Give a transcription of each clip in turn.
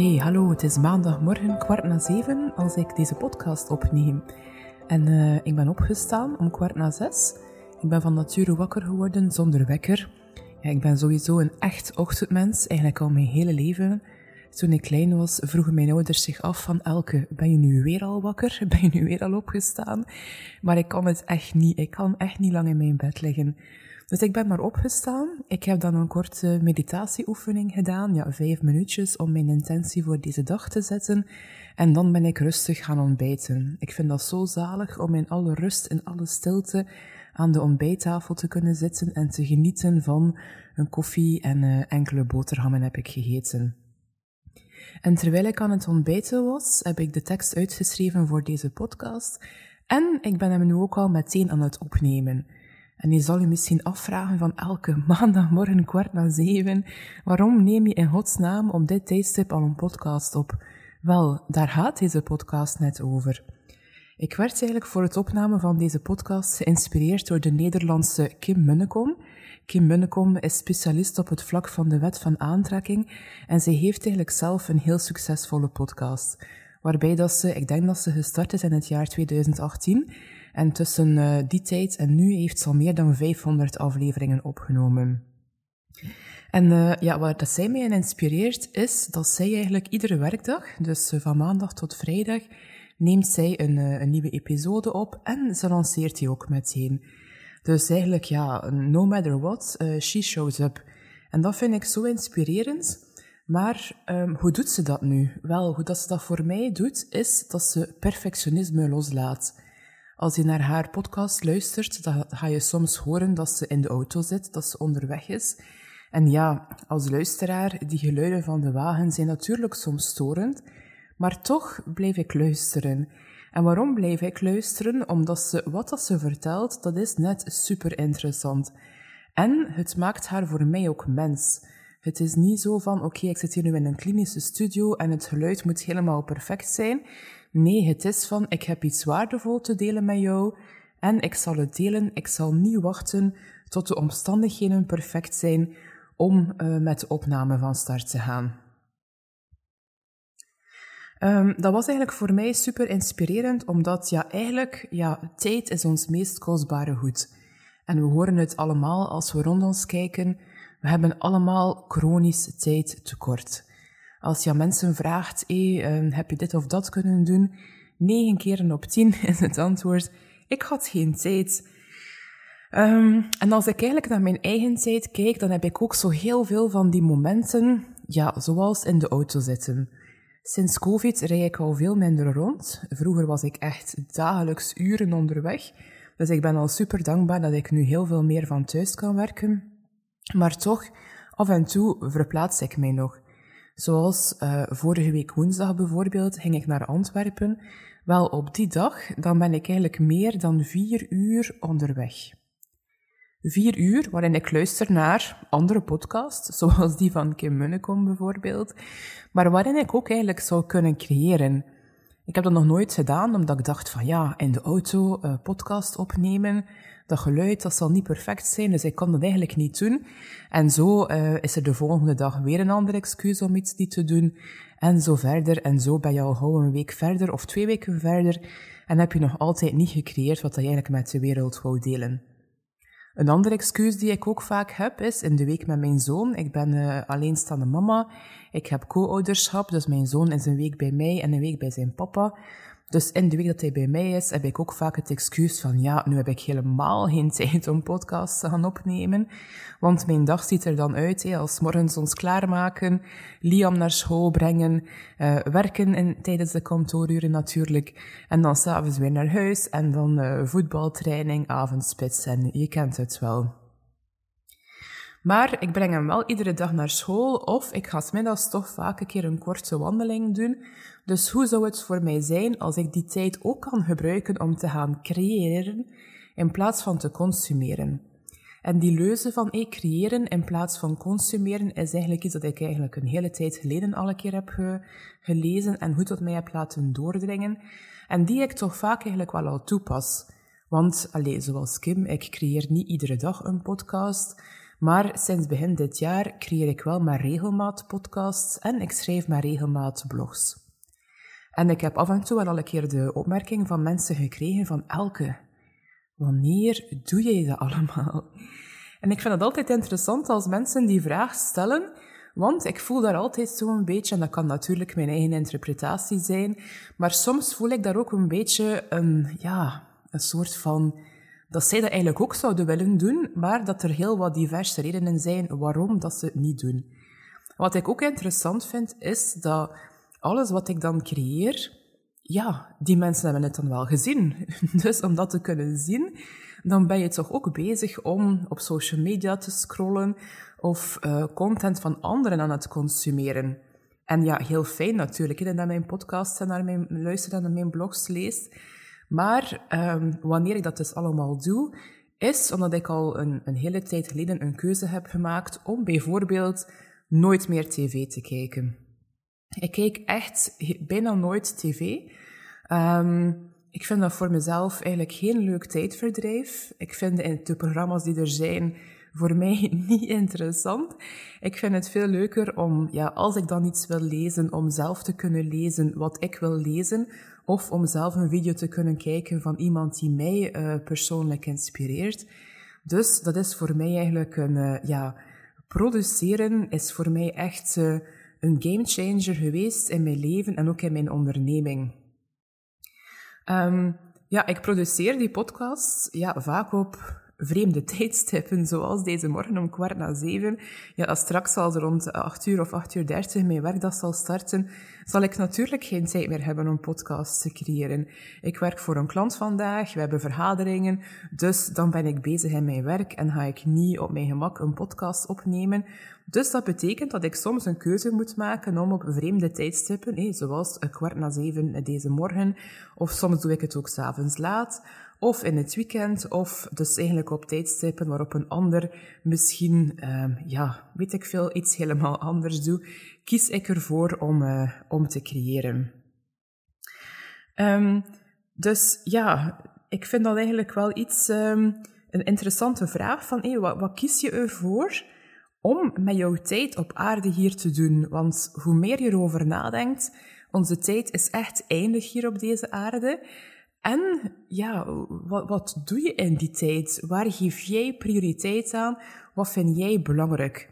Hey, hallo, het is maandagmorgen kwart na zeven als ik deze podcast opneem. En uh, ik ben opgestaan om kwart na zes. Ik ben van nature wakker geworden zonder wekker. Ik ben sowieso een echt ochtendmens, eigenlijk al mijn hele leven. Toen ik klein was, vroegen mijn ouders zich af van Elke, ben je nu weer al wakker? Ben je nu weer al opgestaan? Maar ik kan het echt niet. Ik kan echt niet lang in mijn bed liggen. Dus ik ben maar opgestaan. Ik heb dan een korte meditatieoefening gedaan, ja, vijf minuutjes om mijn intentie voor deze dag te zetten. En dan ben ik rustig gaan ontbijten. Ik vind dat zo zalig om in alle rust, in alle stilte aan de ontbijttafel te kunnen zitten en te genieten van een koffie en uh, enkele boterhammen heb ik gegeten. En terwijl ik aan het ontbijten was, heb ik de tekst uitgeschreven voor deze podcast. En ik ben hem nu ook al meteen aan het opnemen. En je zal je misschien afvragen van elke maandagmorgen kwart na zeven, waarom neem je in godsnaam op dit tijdstip al een podcast op? Wel, daar gaat deze podcast net over. Ik werd eigenlijk voor het opnemen van deze podcast geïnspireerd door de Nederlandse Kim Munnekom. Kim Munnekom is specialist op het vlak van de wet van aantrekking en zij heeft eigenlijk zelf een heel succesvolle podcast. Waarbij dat ze, ik denk dat ze gestart is in het jaar 2018 en tussen uh, die tijd en nu heeft ze al meer dan 500 afleveringen opgenomen. En uh, ja, waar dat zij mij in inspireert, is dat zij eigenlijk iedere werkdag, dus uh, van maandag tot vrijdag, neemt zij een, een nieuwe episode op en ze lanceert die ook meteen. Dus eigenlijk, ja, no matter what, she shows up. En dat vind ik zo inspirerend. Maar um, hoe doet ze dat nu? Wel, hoe dat ze dat voor mij doet, is dat ze perfectionisme loslaat. Als je naar haar podcast luistert, dan ga je soms horen dat ze in de auto zit, dat ze onderweg is. En ja, als luisteraar, die geluiden van de wagen zijn natuurlijk soms storend, maar toch blijf ik luisteren. En waarom blijf ik luisteren? Omdat ze, wat dat ze vertelt, dat is net super interessant. En het maakt haar voor mij ook mens. Het is niet zo van, oké, ik zit hier nu in een klinische studio en het geluid moet helemaal perfect zijn. Nee, het is van ik heb iets waardevol te delen met jou en ik zal het delen. Ik zal niet wachten tot de omstandigheden perfect zijn om uh, met de opname van start te gaan. Um, dat was eigenlijk voor mij super inspirerend, omdat ja, eigenlijk, ja, tijd is ons meest kostbare goed. En we horen het allemaal als we rond ons kijken. We hebben allemaal chronisch tijdtekort. Als je aan mensen vraagt, hey, heb je dit of dat kunnen doen? Negen keer op tien is het antwoord, ik had geen tijd. Um, en als ik eigenlijk naar mijn eigen tijd kijk, dan heb ik ook zo heel veel van die momenten, ja, zoals in de auto zitten. Sinds COVID rij ik al veel minder rond. Vroeger was ik echt dagelijks uren onderweg. Dus ik ben al super dankbaar dat ik nu heel veel meer van thuis kan werken. Maar toch, af en toe verplaats ik mij nog. Zoals uh, vorige week woensdag bijvoorbeeld ging ik naar Antwerpen. Wel, op die dag dan ben ik eigenlijk meer dan vier uur onderweg. Vier uur waarin ik luister naar andere podcasts, zoals die van Kim Munnekom bijvoorbeeld, maar waarin ik ook eigenlijk zou kunnen creëren. Ik heb dat nog nooit gedaan, omdat ik dacht van ja, in de auto uh, podcast opnemen, dat geluid, dat zal niet perfect zijn, dus ik kan dat eigenlijk niet doen. En zo uh, is er de volgende dag weer een ander excuus om iets niet te doen. En zo verder. En zo ben je al gauw een week verder of twee weken verder. En heb je nog altijd niet gecreëerd wat je eigenlijk met de wereld wou delen. Een ander excuus die ik ook vaak heb is in de week met mijn zoon. Ik ben uh, alleenstaande mama. Ik heb co-ouderschap, dus mijn zoon is een week bij mij en een week bij zijn papa. Dus in de week dat hij bij mij is, heb ik ook vaak het excuus van, ja, nu heb ik helemaal geen tijd om podcasts te gaan opnemen. Want mijn dag ziet er dan uit, hè, als morgens ons klaarmaken, Liam naar school brengen, uh, werken in, tijdens de kantooruren natuurlijk, en dan s'avonds weer naar huis, en dan uh, voetbaltraining, avondspits, en je kent het wel. Maar ik breng hem wel iedere dag naar school of ik ga smiddags toch vaak een keer een korte wandeling doen. Dus hoe zou het voor mij zijn als ik die tijd ook kan gebruiken om te gaan creëren in plaats van te consumeren? En die leuze van ik creëren in plaats van consumeren is eigenlijk iets dat ik eigenlijk een hele tijd geleden al een keer heb gelezen en goed tot mij heb laten doordringen. En die ik toch vaak eigenlijk wel al toepas. Want, allez, zoals Kim, ik creëer niet iedere dag een podcast. Maar sinds begin dit jaar creëer ik wel maar regelmaat podcasts en ik schrijf maar regelmaat blogs. En ik heb af en toe wel al een keer de opmerking van mensen gekregen van Elke, wanneer doe je dat allemaal? En ik vind het altijd interessant als mensen die vraag stellen, want ik voel daar altijd zo'n beetje, en dat kan natuurlijk mijn eigen interpretatie zijn, maar soms voel ik daar ook een beetje een, ja, een soort van dat zij dat eigenlijk ook zouden willen doen, maar dat er heel wat diverse redenen zijn waarom dat ze het niet doen. Wat ik ook interessant vind, is dat alles wat ik dan creëer, ja, die mensen hebben het dan wel gezien. Dus om dat te kunnen zien, dan ben je toch ook bezig om op social media te scrollen of uh, content van anderen aan het consumeren. En ja, heel fijn natuurlijk, dat mijn podcast en naar mijn, luistert en naar mijn blogs leest. Maar um, wanneer ik dat dus allemaal doe, is omdat ik al een, een hele tijd geleden een keuze heb gemaakt om bijvoorbeeld nooit meer tv te kijken. Ik kijk echt bijna nooit tv. Um, ik vind dat voor mezelf eigenlijk geen leuk tijdverdrijf. Ik vind de, de programma's die er zijn voor mij niet interessant. Ik vind het veel leuker om, ja, als ik dan iets wil lezen, om zelf te kunnen lezen wat ik wil lezen, of om zelf een video te kunnen kijken van iemand die mij uh, persoonlijk inspireert. Dus dat is voor mij eigenlijk een, uh, ja, produceren is voor mij echt uh, een gamechanger geweest in mijn leven en ook in mijn onderneming. Um, ja, ik produceer die podcasts ja, vaak op vreemde tijdstippen, zoals deze morgen om kwart na zeven. Ja, als straks als rond acht uur of acht uur dertig mijn werkdag zal starten, zal ik natuurlijk geen tijd meer hebben om podcasts te creëren. Ik werk voor een klant vandaag, we hebben vergaderingen, dus dan ben ik bezig in mijn werk en ga ik niet op mijn gemak een podcast opnemen. Dus dat betekent dat ik soms een keuze moet maken om op vreemde tijdstippen, zoals kwart na zeven deze morgen, of soms doe ik het ook s'avonds laat, of in het weekend, of dus eigenlijk op tijdstippen waarop een ander misschien, uh, ja, weet ik veel, iets helemaal anders doet, kies ik ervoor om, uh, om te creëren. Um, dus ja, ik vind dat eigenlijk wel iets, um, een interessante vraag van, hey, wat kies je ervoor om met jouw tijd op aarde hier te doen? Want hoe meer je erover nadenkt, onze tijd is echt eindig hier op deze aarde. En ja, wat, wat doe je in die tijd? Waar geef jij prioriteit aan? Wat vind jij belangrijk?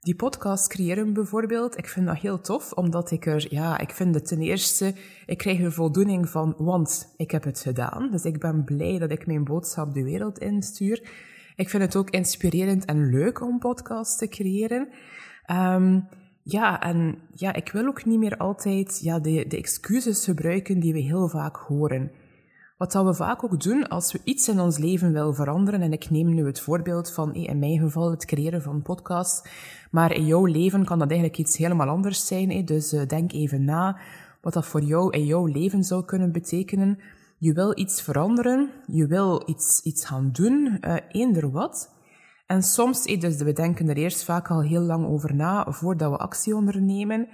Die podcast creëren bijvoorbeeld, ik vind dat heel tof, omdat ik er, ja, ik vind het ten eerste, ik krijg er voldoening van, want ik heb het gedaan. Dus ik ben blij dat ik mijn boodschap de wereld instuur. Ik vind het ook inspirerend en leuk om podcasts te creëren. Um, ja, en ja, ik wil ook niet meer altijd ja, de, de excuses gebruiken die we heel vaak horen. Wat we vaak ook doen als we iets in ons leven willen veranderen, en ik neem nu het voorbeeld van in mijn geval het creëren van podcasts, maar in jouw leven kan dat eigenlijk iets helemaal anders zijn. Dus eh, denk even na wat dat voor jou in jouw leven zou kunnen betekenen. Je wil iets veranderen, je wil iets, iets gaan doen, eender wat. En soms, dus we denken er eerst vaak al heel lang over na voordat we actie ondernemen.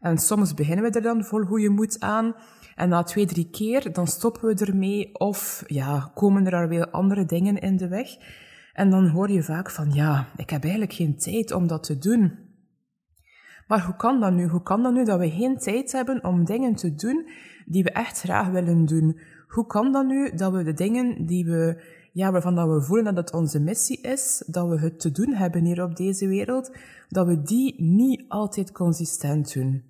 En soms beginnen we er dan vol goede moed aan. En na twee, drie keer, dan stoppen we ermee of ja, komen er alweer andere dingen in de weg. En dan hoor je vaak van, ja, ik heb eigenlijk geen tijd om dat te doen. Maar hoe kan dat nu? Hoe kan dat nu dat we geen tijd hebben om dingen te doen die we echt graag willen doen? Hoe kan dat nu dat we de dingen die we, ja, waarvan dat we voelen dat het onze missie is, dat we het te doen hebben hier op deze wereld, dat we die niet altijd consistent doen?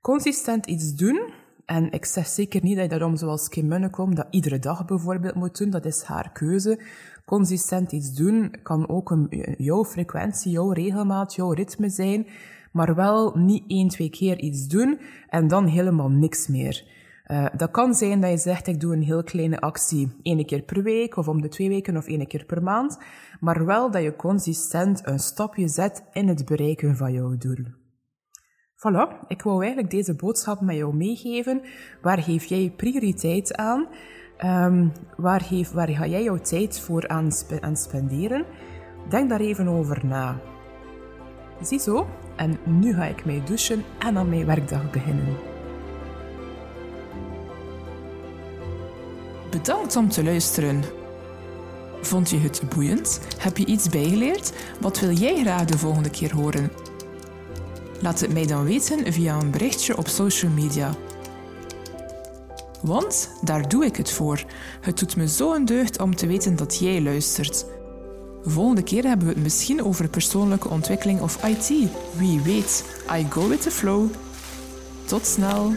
Consistent iets doen, En ik zeg zeker niet dat je daarom zoals Kim Munnekom dat iedere dag bijvoorbeeld moet doen. Dat is haar keuze. Consistent iets doen kan ook een, jouw frequentie, jouw regelmaat, jouw ritme zijn. Maar wel niet één, twee keer iets doen en dan helemaal niks meer. Uh, dat kan zijn dat je zegt, ik doe een heel kleine actie één keer per week of om de twee weken of één keer per maand. Maar wel dat je consistent een stapje zet in het bereiken van jouw doel. Voilà, ik wou eigenlijk deze boodschap met jou meegeven. Waar geef jij prioriteit aan? Um, waar, geef, waar ga jij jouw tijd voor aan spenderen? Denk daar even over na. Ziezo, en nu ga ik mij douchen en aan mijn werkdag beginnen. Bedankt om te luisteren. Vond je het boeiend? Heb je iets bijgeleerd? Wat wil jij graag de volgende keer horen? Laat het mij dan weten via een berichtje op social media. Want daar doe ik het voor. Het doet me zo een deugd om te weten dat jij luistert. Volgende keer hebben we het misschien over persoonlijke ontwikkeling of IT. Wie weet, I go with the flow. Tot snel!